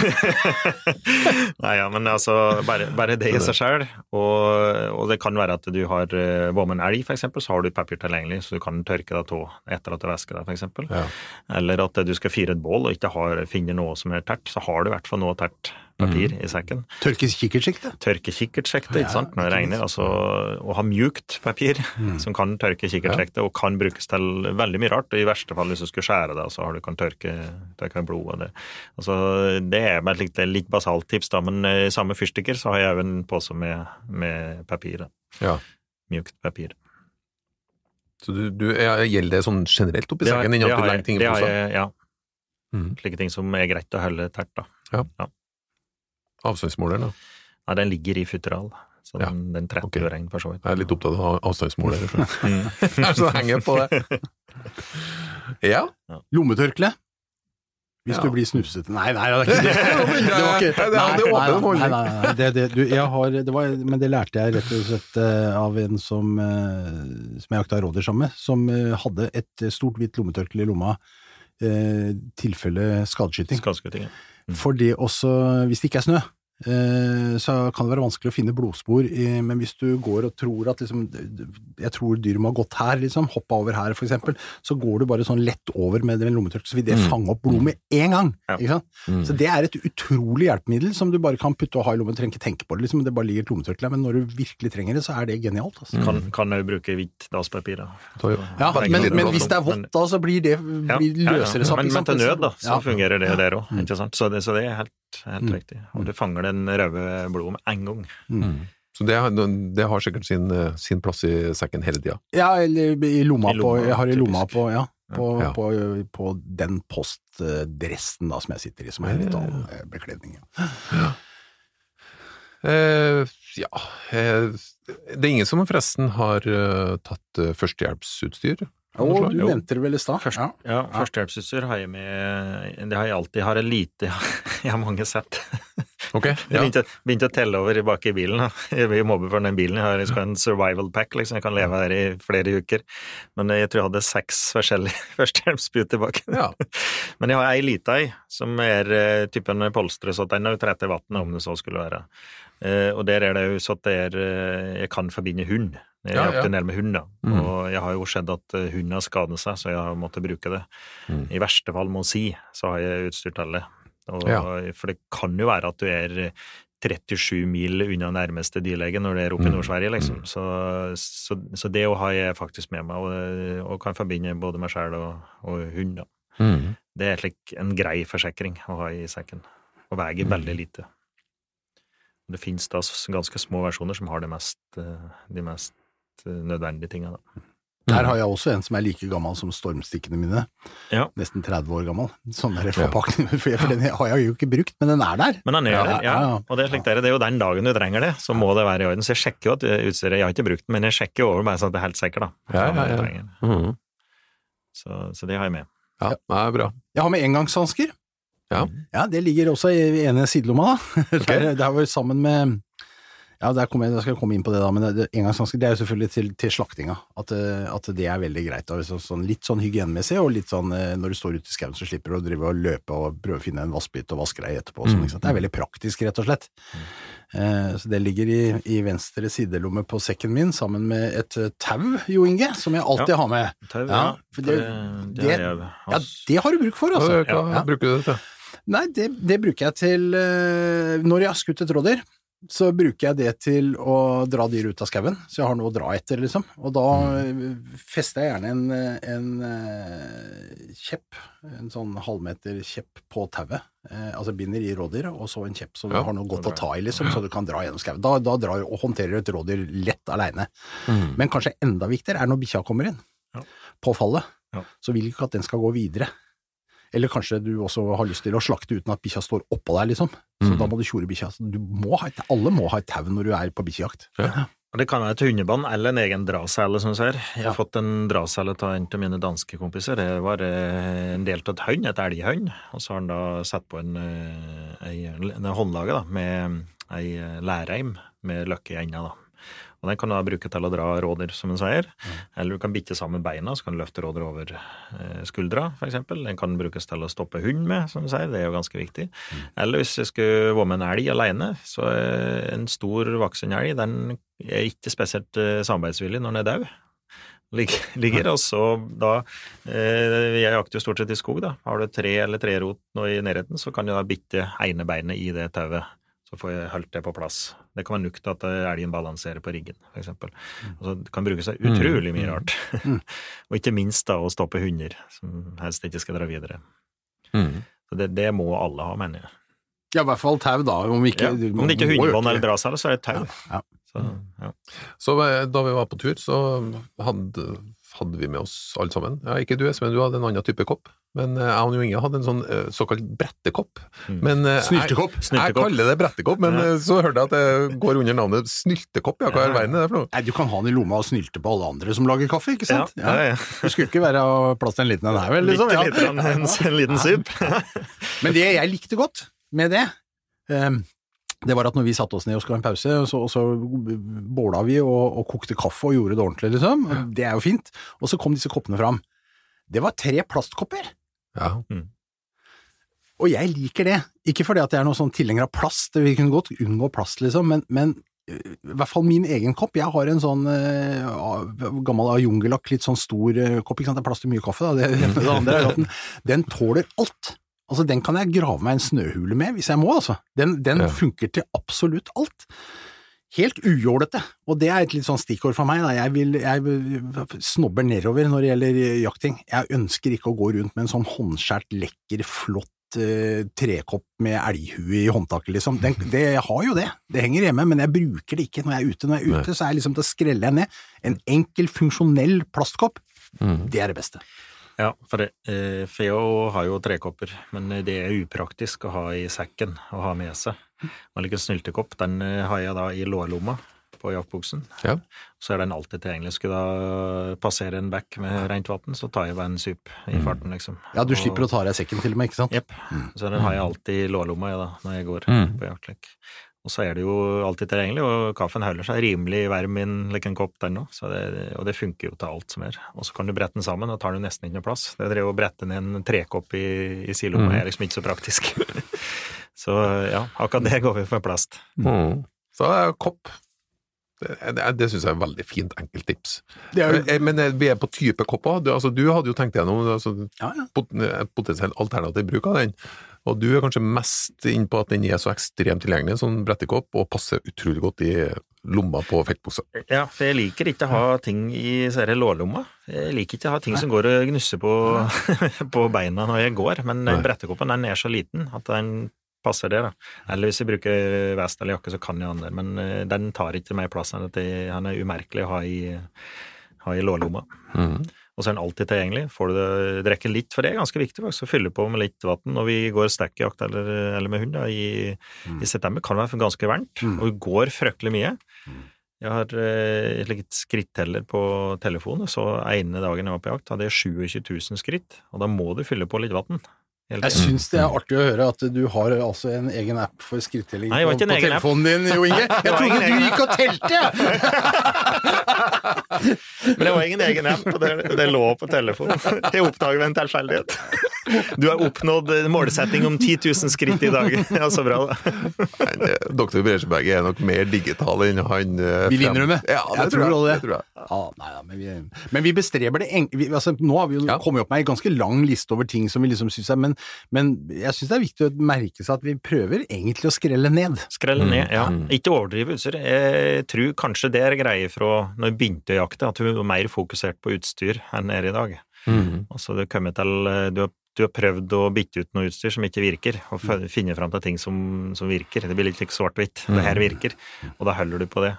Nei, ja, men altså, bare, bare det i seg sjøl. Og, og det kan være at du har eh, en elg, eksempel, så har du papir tilgjengelig, så du kan tørke deg av etter at du væsker deg, eksempel. Ja. Eller at du skal fyre et bål og ikke har, finner noe som er tært, så har du i hvert fall noe tært papir i sekken. Tørke kikkertsikte? Tørke kikkertsekte, ikke sant, når det regner. Altså, å ha mjukt papir som kan tørke kikkertsekte, og kan brukes til veldig mye rart. og I verste fall hvis du skulle skjære deg, så har du kan tørke, tørke blod. Og det. Altså, det er et litt, litt basalt tips, da, men i samme fyrstikker så har jeg òg en pose med, med papir. Ja. Mjukt papir. Så du, du, ja, gjelder det sånn generelt oppi sekken? Innen det har jeg- Ja. Mm. Slike ting som er greit å holde tært, da. Avstandsmåleren, da. Nei, den ligger i futteral, så Ja, den, den tretter ok. jo regn, for så vidt. Jeg er litt opptatt av avstandsmåler. så. Mm. Så henger på det. Ja. Lommetørkle? Hvis Ja. du blir snufsete Nei, nei, det er ikke det. Det var ikke Nei, det det nei, nei, nei, nei, det, det, du, jeg har, det var, Men det lærte jeg rett og slett eh, av en som, eh, som jeg jakta rådyr sammen med, som eh, hadde et stort hvitt lommetørkle i lomma eh, tilfelle skadeskyting. skadeskyting ja. For det også, hvis det ikke er snø, så kan det være vanskelig å finne blodspor, men hvis du går og tror at liksom, jeg tror dyret må ha gått her, liksom, hoppa over her for eksempel, så går du bare sånn lett over med den lommetørkle, så vil det fange opp blod med en gang. Ja. Ikke sant? Så det er et utrolig hjelpemiddel som du bare kan putte og ha i lommen, trenger ikke tenke på det, liksom, det bare ligger et lommetørkle der, men når du virkelig trenger det, så er det genialt. Altså. Kan, kan òg bruke hvitt dasspapir. da. Ja, men, men hvis det er vått, da, så blir det, løsere blir, ja, ja. Men, men til nød, da, så fungerer det der òg. Så det, så det er helt, helt Mm. riktig. Og du fanger den røde blodet med en gang. Så det, har- det har sikkert sin, sin plass i sekken hele tida. Ja, eller i lomma, I lomma, på Jeg har i lomma typisk. på, ja, på, Ja. På, på den postdressen da som jeg sitter i, som er litt annen eh, bekledning. Ja. Eh, ja eh, Det er ingen som forresten har eh, tatt eh, førstehjelpsutstyr? Og du Jo. nevnte det vel i stad? Først, Ja. ja, Førstehjelpsutstyr har jeg med Det har jeg alltid. Jeg har en lite Jeg har mange sett. Ok, Jeg ja. begynte, begynte å telle over bak i bilen. Jeg blir mobber for den bilen. Jeg har liksom en survival pack, liksom. Jeg kan leve her i flere uker. Men jeg tror jeg hadde seks forskjellige førstehjelpsputer bak. ja. Men jeg har ei lita ei, som er eh, typen polstre, så den er jo trett i vannet, om det så skulle være. Eh, og der er det jo sånn at det eh, Jeg kan forbinde hund. Jeg Ja, jakter en del med hund, da. Mm. Og jeg har jo sett at hund har skadet seg, så jeg har måttet bruke det. Mm. I verste fall, må si, så har jeg utstyrt alle. Og, Ja. For det kan jo være at du er 37 mil unna nærmeste dyrlege når det er oppe i Mm. Nord-Sverige, liksom. Så, så, så det å har jeg faktisk med meg, og, og kan forbinde både meg sjøl og, og hund, da. Mm. Det er slik en grei forsikring å ha i sekken, og veier Mm. veldig lite. Det finnes da ganske små versjoner som har de mest, eh, de mest eh, nødvendige tingene. da. Der har jeg også en som er like gammel som stormstikkene mine. Ja. Nesten 30 år gammel. Sånn der forpakning, for for den har jeg jo ikke brukt, men den er der. Men den er Ja, der, ja. Og det er slik der, det er jo den dagen du trenger det, så må det være i orden. Så jeg sjekker jo at eh, utstyret Jeg har ikke brukt den, men jeg sjekker over bare sånn at det er helt sikker, da. Ja, ja, ja. Mm Mhm. Så, så det har jeg med. ja, det er bra. Jeg har med engangshansker. Ja. Ja, det ligger også i ene sidelomma, da. Der, der var sammen med Ja, der, jeg, der skal jeg komme inn på det, da, men det, engangshansker det er jo selvfølgelig til, til slaktinga. At, eh, at det er veldig greit. Da, så, sånn, litt sånn hygienemessig, og litt sånn eh, når du står ute i skauen, så slipper du å drive og løpe og prøve å finne en vassbit og vaske deg etterpå. Sånn, sant? Det er veldig praktisk, rett og slett. Eh, så det ligger i, i venstre sidelomme på sekken min, sammen med et eh, tau, Jo Inge, som jeg alltid har med. Tau, Ja, det- det, Ja, det har du bruk for, altså. Ja. bruker du det til? Nei, det, det bruker jeg til Når jeg har skutt et rådyr, så bruker jeg det til å dra dyr ut av skauen, så jeg har noe å dra etter, liksom. Og da eh, fester jeg gjerne en, eh, en eh, kjepp, en sånn halvmeter kjepp på tauet. Eh, altså binder i rådyret, og så en kjepp så du Ja, har noe godt å ta i, liksom, så du kan dra gjennom skauen. Da, da drar og håndterer du et rådyr lett aleine. Mm. Men kanskje enda viktigere er når bikkja kommer inn Ja. på fallet, Ja. så vil du ikke at den skal gå videre. Eller kanskje du også har lyst til å slakte uten at bikkja står oppå deg, liksom. Så Mm. da må du tjore bikkja. Du må ha et, alle må ha et tau når du er på bikkjejakt. Ja. Det kan være et hundebånd eller en egen drasele, som du ser. Jeg har Ja. fått en drasele av en av mine danske kompiser. Det var eh, en del av et hund, et elghund. Og så har han da satt på en, en, ei, en håndlage da, med ei lærreim med løkke i enda. da. Og Den kan du da bruke til å dra rådyr, som en sier. Eller du kan bitte sammen beina, så kan du løfte rådyr over eh, skuldra, f.eks. Den kan brukes til å stoppe hund med, som du sier. Det er jo ganske viktig. Eller hvis jeg skulle være med en elg alene, så er en stor voksen elg den er ikke spesielt eh, samarbeidsvillig når den er død. Ligger, og så da eh, Jeg jakter jo stort sett i skog, da. Har du tre eller tre rot nå i nærheten, så kan du da bitte ene beinet i det tauet. Så får jeg holdt det på plass. Det kan være nok til at eh, elgen balanserer på riggen, f.eks. Altså, det kan brukes til utrolig mye rart. og ikke minst da å stoppe hunder, som helst ikke skal dra videre. Mm. Så det, det må alle ha, mener jeg. Ja, i hvert fall tau, da. Om, ikke, Ja. Om det ikke er hundebånd eller drasele, så er det tau. Ja. Så, ja. Så eh, da vi var på tur, så hadde, hadde vi med oss alle sammen Ja, ikke du, Espen, du hadde en annen type kopp. Men eh, jeg og Jo Inge hadde en sånn eh, såkalt brettekopp. Men, eh, Snyltekopp. Jeg, jeg kaller det brettekopp, men Ja. eh, så hørte jeg at det går under navnet snyltekopp. Ja, hva i all verden er det for noe? Nei, du kan ha den i lomma og snylte på alle andre som lager kaffe, ikke sant? Ja, ja, ja. Det skulle ikke være plass til en liten en her, vel? Liksom. Litt, Ja. lite en, en liten sup. Men det jeg likte godt med det, um, det var at når vi satte oss ned og skulle ha en pause, så, så båla vi og, og kokte kaffe og gjorde det ordentlig, liksom. Det er jo fint. Og så kom disse koppene fram. Det var tre plastkopper. Ja. Og jeg liker det. Ikke fordi at jeg er noen sånn tilhenger av plast, vi kunne godt unngå plast, liksom, men, men øh, i hvert fall min egen kopp. Jeg har en sånn uh, gammel Ajungelac, litt sånn stor uh, kopp. ikke sant? Det er plass til mye kaffe. Da. Det, det andre er at den, den tåler alt. Altså, Den kan jeg grave meg en snøhule med hvis jeg må, altså. Den, den Ja. funker til absolutt alt. Helt ujålete, og det er et litt sånn stikkord for meg. Da. Jeg, vil, jeg snobber nedover når det gjelder jakting. Jeg ønsker ikke å gå rundt med en sånn håndskjært, lekker, flott eh, trekopp med elghue i håndtaket, liksom. Den, det, jeg har jo det, det henger hjemme, men jeg bruker det ikke når jeg er ute. Når jeg er ute, så er jeg liksom til å skrelle jeg ned. En enkel, funksjonell plastkopp, Mm. det er det beste. Ja, for eh, Feo har jo trekopper, men det er upraktisk å ha i sekken og ha med seg. Man liker snyltekopp, den eh, har jeg da i lårlomma på jaktbuksen. Ja. Så er den alltid tilgjengelig. Skulle da passere en bekk med rent vann, så tar jeg bare en sup i farten, liksom. Ja, du slipper å ta deg sekken til og med, ikke sant? Jepp. Så den har jeg alltid i lårlomma jeg, da, når jeg går Mm. på jaktlek. Og så er det jo alltid tilgjengelig, og kaffen holder seg rimelig varm i en like en kopp, den det, Og det funker jo til alt som er. Og så kan du brette den sammen, da tar du nesten ikke noe plass. Det drev å brette ned en trekopp i, i siloen, Mm. er liksom ikke så praktisk. så ja, akkurat det går vi for plast. Mm. Så er kopp. Det, det, det syns jeg er et veldig fint enkelttips. Jo, Eh, Men eh, vi er på type kopper. Du, altså, du hadde jo tenkt gjennom altså, ja, ja. pot potensielt alternativ bruk av den. Og du er kanskje mest inn på at den er så ekstremt tilgjengelig, sånn brettekopp, og passer utrolig godt i lomma på feltbuksa. Ja, for jeg liker ikke å ha ting i disse lårlomma. Jeg liker ikke å ha ting som går og gnusser på, på beina når jeg går, men Nei. brettekoppen den er så liten at den passer det. da. Eller hvis jeg bruker vest eller jakke, så kan jeg ha den der, men eh, den tar ikke mer plass enn at den er umerkelig å ha i, ha i lårlomma. Mm. Og så er den alltid tilgjengelig. Får du det, drikke litt, for det er ganske viktig faktisk, å fylle på med litt vann når vi går stackjakt eller, eller med hund. Da, i, I september kan være ganske varmt, Mm. og vi går fryktelig mye. Jeg har eh, et litt skritteller på telefonen, så ene dagen jeg var på jakt, hadde jeg 27 000 skritt, og da må du fylle på litt vann. Jeg syns det er artig å høre at du har altså en egen app for skrittelling på, på telefonen din, Jo Inge. Jeg trodde du gikk og telte, jeg! Men det var ingen egen app, og det, det lå på telefonen. Jeg oppdaget ved en tilfeldighet. Du har oppnådd målsetting om 10 000 skritt i dag. Ja, så bra, da. Men, eh, Dr. Bresjeberg er nok mer digital enn han Vi Vil innrømme. Ja, det Jeg tror tror jeg. det. tror jeg. Ja, nei, ja, men, vi, men vi bestreber det. Vi, altså, nå har vi jo Ja. kommet opp med en ganske lang liste over ting som vi liksom syns er men, men jeg syns det er viktig å merke seg at vi prøver egentlig å skrelle ned. Skrelle Mm, ned, ja. mm. Ikke overdrive utstyr. Jeg tror kanskje det er greie fra når vi begynte å jakte, at vi var mer fokusert på utstyr enn er i dag. Mm. Altså du, har kommet til du har, du har prøvd å bytte ut noe utstyr som ikke virker, og finne fram til ting som, som virker. Det blir litt like svart-hvitt. Det her virker, og da holder du på det.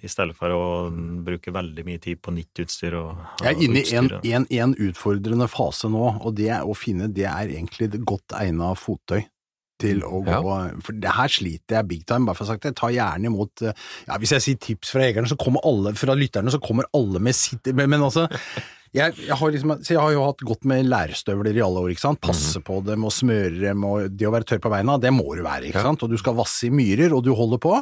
I stedet for å bruke veldig mye tid på nytt utstyr og og Jeg er inne i en, en, en utfordrende fase nå, og det er å finne det er egentlig det godt egna fottøy. Til å gå, For det her sliter jeg big time, bare for å ha sagt det. Jeg tar gjerne imot eh, ja, Hvis jeg sier tips fra jegerne, så kommer alle fra lytterne, så kommer alle med sitt Men, men altså jeg, jeg, har liksom, så jeg har jo hatt godt med lærstøvler i alle år, ikke sant. Passe mm. på dem og smøre dem, og det å være tørr på beina, det må du være, ikke sant. Og du skal vasse i myrer, og du holder på.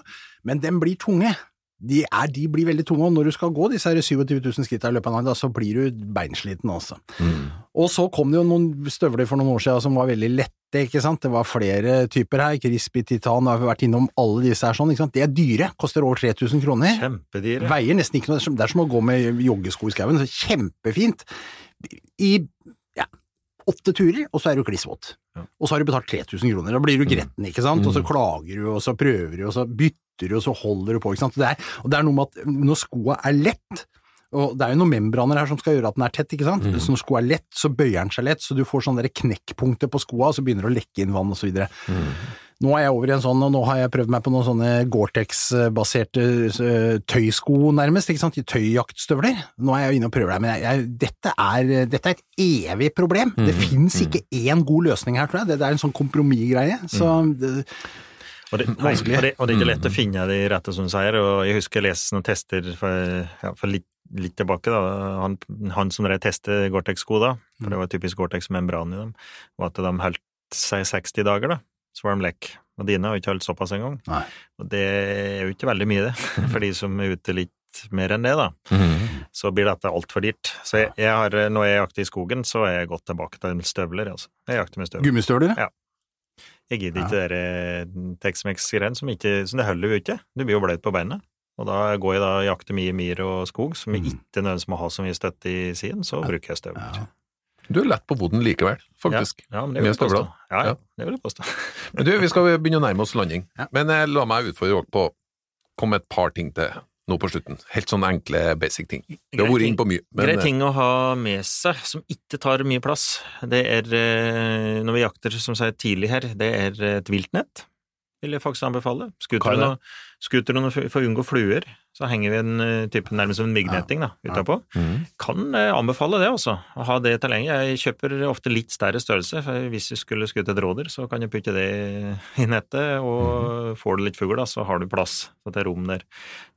Men dem blir tunge. De, er, de blir veldig tunge, og når du skal gå disse her 27 000 skrittene i løpet av en dag, så blir du beinsliten, altså. Mm. Og så kom det jo noen støvler for noen år siden som var veldig lette, ikke sant. Det var flere typer her, Crispy, Titan, har vært innom alle disse her sånn, ikke sant. De er dyre, koster over 3000 kroner. Kjempedyre. Veier nesten ikke noe, det er som- å gå med joggesko i skauen, så kjempefint. I åtte turer, og så er du kliss våt. Ja. Og så har du betalt 3000 kroner, da blir du gretten, ikke sant, og så Mm. klager du, og så prøver du, og så bytter du, og så holder du på, ikke sant. Det er, og det er noe med at når skoa er lett, og det er jo noen membraner her som skal gjøre at den er tett, ikke sant. Mm. Så når skoa er lett, så bøyer den seg lett, så du får sånne knekkpunkter på skoa, og så begynner det å lekke inn vann, og så videre. Mm. Nå er jeg over i en sånn, og nå har jeg prøvd meg på noen sånne Gore-Tex-baserte eh, tøysko, nærmest, ikke sant, tøyjaktstøvler. Nå er jeg inne og prøver det, men jeg, jeg, dette, er, dette er et evig problem. Det fins finnes ikke én god løsning her, tror jeg. Det, det er en sånn kompromissgreie. Så det, Og det, Vanskelig. og, det, og det er ikke lett å finne de rette, som du sier. Og jeg husker jeg leste noen tester for, ja, for litt, litt tilbake. da, Han, han som drev tester Gore-Tex-sko da, for det var typisk Gore-Tex-membran i dem, var at de holdt seg 60 dager, da. De lekk. Og dine har jo ikke holdt såpass engang. Og det er jo ikke veldig mye, det. For de som er ute litt mer enn det, da. Mhm. Så blir dette altfor dyrt. Så jeg, jeg har, når jeg jakter i skogen, så er jeg gått tilbake til støvler, altså. Jeg jakter med støvler. gummistøvler, Ja. Jeg gidder ikke dere Tex-Mex-greiene som ikke som det holder jo ikke. Du blir jo bløt på beina. Og da går jeg da og jakter mye myr og skog, som mm. ikke nødvendigvis må ha så mye støtte i siden, så bruker jeg støvler. Ja. Du er lett på boden likevel, faktisk. Ja, men det vil Med jeg støvler? Ja, Ja. ja, det vil jeg påstå. Men du, vi skal begynne å nærme oss landing. Ja. Men eh, la meg utfordre dere på Kom med et par ting til nå på slutten. Helt sånne enkle, basic ting. Vi har vært inne på mye. men, Grei eh, ting å ha med seg, som ikke tar mye plass, det er, eh, når vi jakter, som sier tidlig her, det er et viltnett, vil jeg faktisk anbefale. Det? For å unngå fluer, så henger vi en eh, type nærmest som en myggnetting da, utapå. Mm. Kan eh, anbefale det, altså. Å ha det tilgjengelig. Jeg kjøper ofte litt større størrelse, for hvis du skulle skutt et rådyr, så kan du putte det i nettet, og får du litt fugl, da, så har du plass til rom der.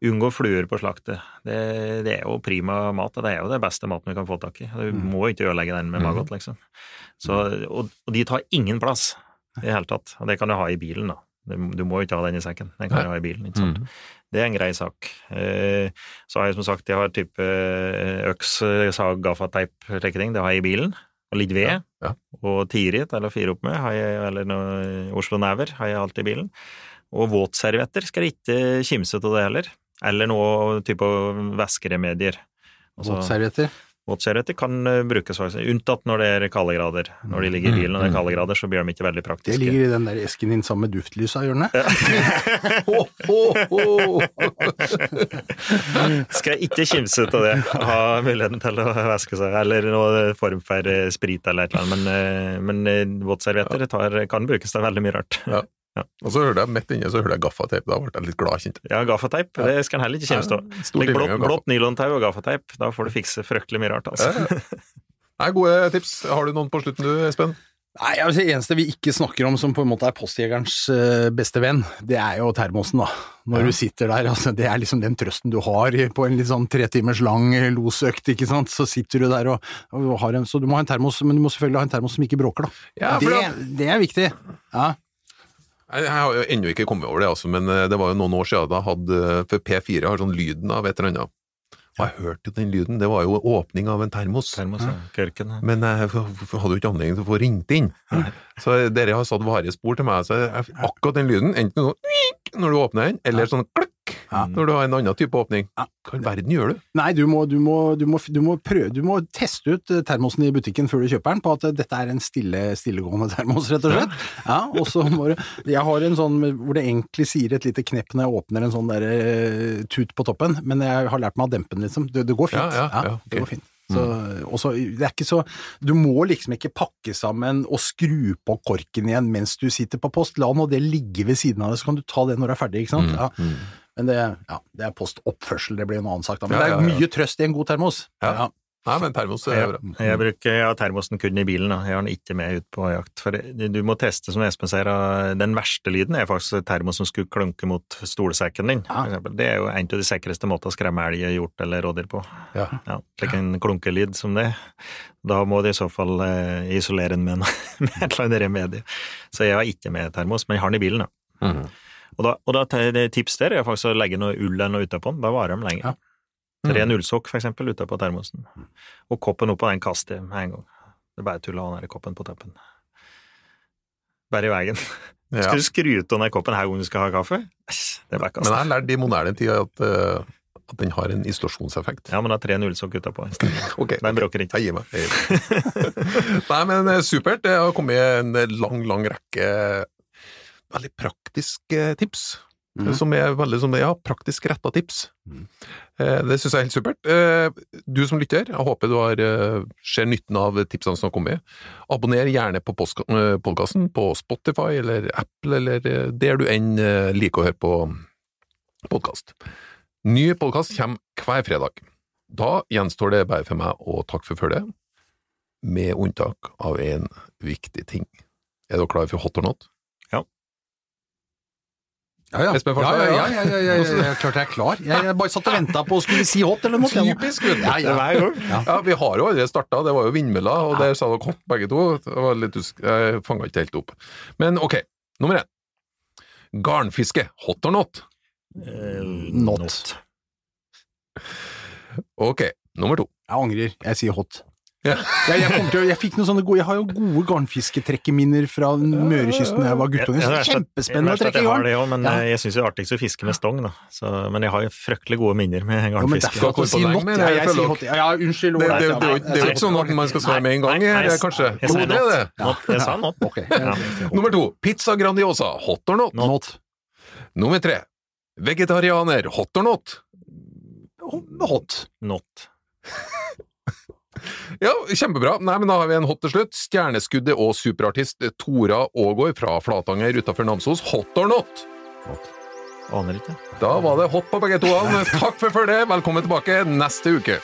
Unngå fluer på slaktet. Det, det er jo prima mat, det er jo det beste maten vi kan få tak i. Du må ikke ødelegge den med maggot, liksom. Så, og, og de tar ingen plass i det hele tatt, og det kan du ha i bilen, da. Du må jo ikke ha den i sekken, den kan du ha i bilen, ikke sant. Mm. Det er en grei sak. Eh, Så har jeg som sagt, jeg har type eh, øks, eh, sag, gaffateip, slike ting. Det har jeg i bilen. Og litt ved. Ja, ja. Og tirit, eller fire opp med, har jeg, eller noe Oslo Never, har jeg alltid i bilen. Og våtservietter skal jeg ikke kimse av det heller. Eller noe type væskeremedier. Altså, Våtservietter. Våtservietter kan eh, brukes, faktisk, unntatt når det er kaldegrader. Når de ligger i bilen og det er kaldegrader, så blir de ikke veldig praktiske. Det ligger i den der esken din sammen med duftlysa, gjør den det? Ho, ho. Skal ikke kimse av det, ha muligheten til å væske seg, eller noe form for sprit eller et eller annet, men, eh, men eh, våtservietter kan brukes til veldig mye rart. Ja. Og så hørte jeg midt inne så hørte jeg gaffateip. Da ble jeg litt glad, kjente jeg. Ja, gaffateip, det skal en heller ikke. Stor Legg blått, blått nylontau og gaffateip, da får du fikse fryktelig mye rart, altså. Nei, gode tips. Har du noen på slutten du, Espen? Nei, altså, Det eneste vi ikke snakker om som på en måte er postjegerens eh, beste venn, det er jo termosen, da. Når Ja. du sitter der, altså, det er liksom den trøsten du har på en litt sånn tre timers lang eh, losøkt, ikke sant. Så sitter du der og, og har en Så du må ha en termos, men du må selvfølgelig ha en termos som ikke bråker, da. Ja, for det, det er viktig. Ja. Jeg jeg har jo ennå ikke kommet over det, altså, men eh, det var jo noen år siden da hadde For P4 har sånn lyden av et eller annet. Og jeg hørte jo den lyden, det var jo åpning av en termos. Termos, ja. Kørken. ja. Men jeg f- hadde jo ikke anledning til å få ringt inn. Så dere har satt varige spor til meg. Så jeg, akkurat den lyden, enten sånn når du åpner den, eller sånn kløkk Ja. når du har en annen type åpning. Ja. Hva i verden gjør du? Nei, du må, du, må, du, må, du, må prøve, du må teste ut eh, termosen i butikken før du kjøper den, på at eh, dette er en stille, stillegående termos, rett og slett. Ja, og så må du Jeg har en sånn hvor det egentlig sier et lite knepp når jeg åpner en sånn der eh, tut på toppen, men jeg har lært meg å dempe den, liksom. Det, det går fint. Ja, ja, ja, ok. det går fint. Så, også, det er ikke så Du må liksom ikke pakke sammen og skru på korken igjen mens du sitter på post. La nå det ligge ved siden av deg, så kan du ta det når du er ferdig, ikke sant. Mm, Ja. Mm. Men det, ja, det er postoppførsel, det blir en annen sak da. Men Ja, det er ja. mye trøst i en god termos. Ja. Nei, men termos er bra. jeg bruker ja, termosen kun i bilen, da. jeg har den ikke med ut på jakt. For du må teste, som Espen sier, den verste lyden er faktisk termos som skulle klunke mot stolsekken din. Ja. Det er jo en av de sikreste måtene å skremme elg, hjort eller rådyr på. Ja. Ja, slik en klunkelyd som det. Da må du i så fall eh, isolere den med, med et eller annet remedie. Så jeg har ikke med termos, men jeg har den i bilen, da. Mhm. Og da, og da det tips der er faktisk å legge noe ull eller noe utapå den, da varer de lenger. Ja. Ren ullsokk, for eksempel, utapå termosen. Og koppen oppå den kaster jeg med en gang. Det er bare tull å ha den koppen på teppen. Bare i veien. Ja. Skal du skru ut den koppen her gang du skal ha kaffe? Det er bare Men jeg kast. har lært i moderne tid at, eh, at den har en isolasjonseffekt. Ja, men da tre nullsokk utapå. okay, Den bråker ikke. Jeg gir meg. Jeg gir meg. Nei, men eh, supert. Det har kommet en lang, lang rekke veldig praktiske tips. Mm. som er veldig som, ja, praktisk retta tips. Mm. Eh, det syns jeg er helt supert. Eh, du som lytter, jeg håper du har, eh, ser nytten av tipsene som har kommet. Abonner gjerne på podkasten på Spotify eller Apple, eller eh, der du enn eh, liker å høre på podkast. Ny podkast kommer hver fredag. Da gjenstår det bare for meg å takke for følget, med unntak av en viktig ting. Er dere klare for hot or not? Ja, ja. Espen ja, Farstad, ja, ja. ja, ja, ja, ja, ja, ja, klart jeg er klar. Jeg, jeg bare satt og venta på å skulle si hot eller noe. Typisk, vet du. Ja, ja. Hver. Ja, vi har jo allerede starta, det var jo vindmøller, og der sa dere hot begge to. Det var litt usk Jeg fanga ikke helt opp. Men ok, nummer én. Garnfiske, hot or not? Eh, Not. Ok, nummer to. Jeg angrer. Jeg sier hot. Ja. Jeg, jeg, til, jeg, fikk noen sånne gode, jeg har jo gode garnfisketrekkeminner fra Mørekysten da jeg var guttunge. Ja, Kjempespennende å trekke jeg har garn. det også, men Ja. eh, jeg syns det er artigst å fiske med stong, da. Så, men jeg har jo fryktelig gode minner med garnfiske. sier holde på not. Ja, det, jeg sier hot. Ja, unnskyld. Det, det, det, det, det, er jo- det er jo ikke sånn at man skal svare med en gang, Nei, her, nei, kanskje. jeg Jo, det er det. Jeg sa not. Nummer to. Pizza Grandiosa, hot or not? Not. Nummer tre. Vegetarianer, hot or not? Hot. Not. Ja, kjempebra. Nei, men Da har vi en hot til slutt. Stjerneskuddet og superartist Tora Aagaard fra Flatanger utafor Namsos, hot or not? Hot. Aner ikke. Da var det hot på begge to. Takk for følget. Velkommen tilbake neste uke.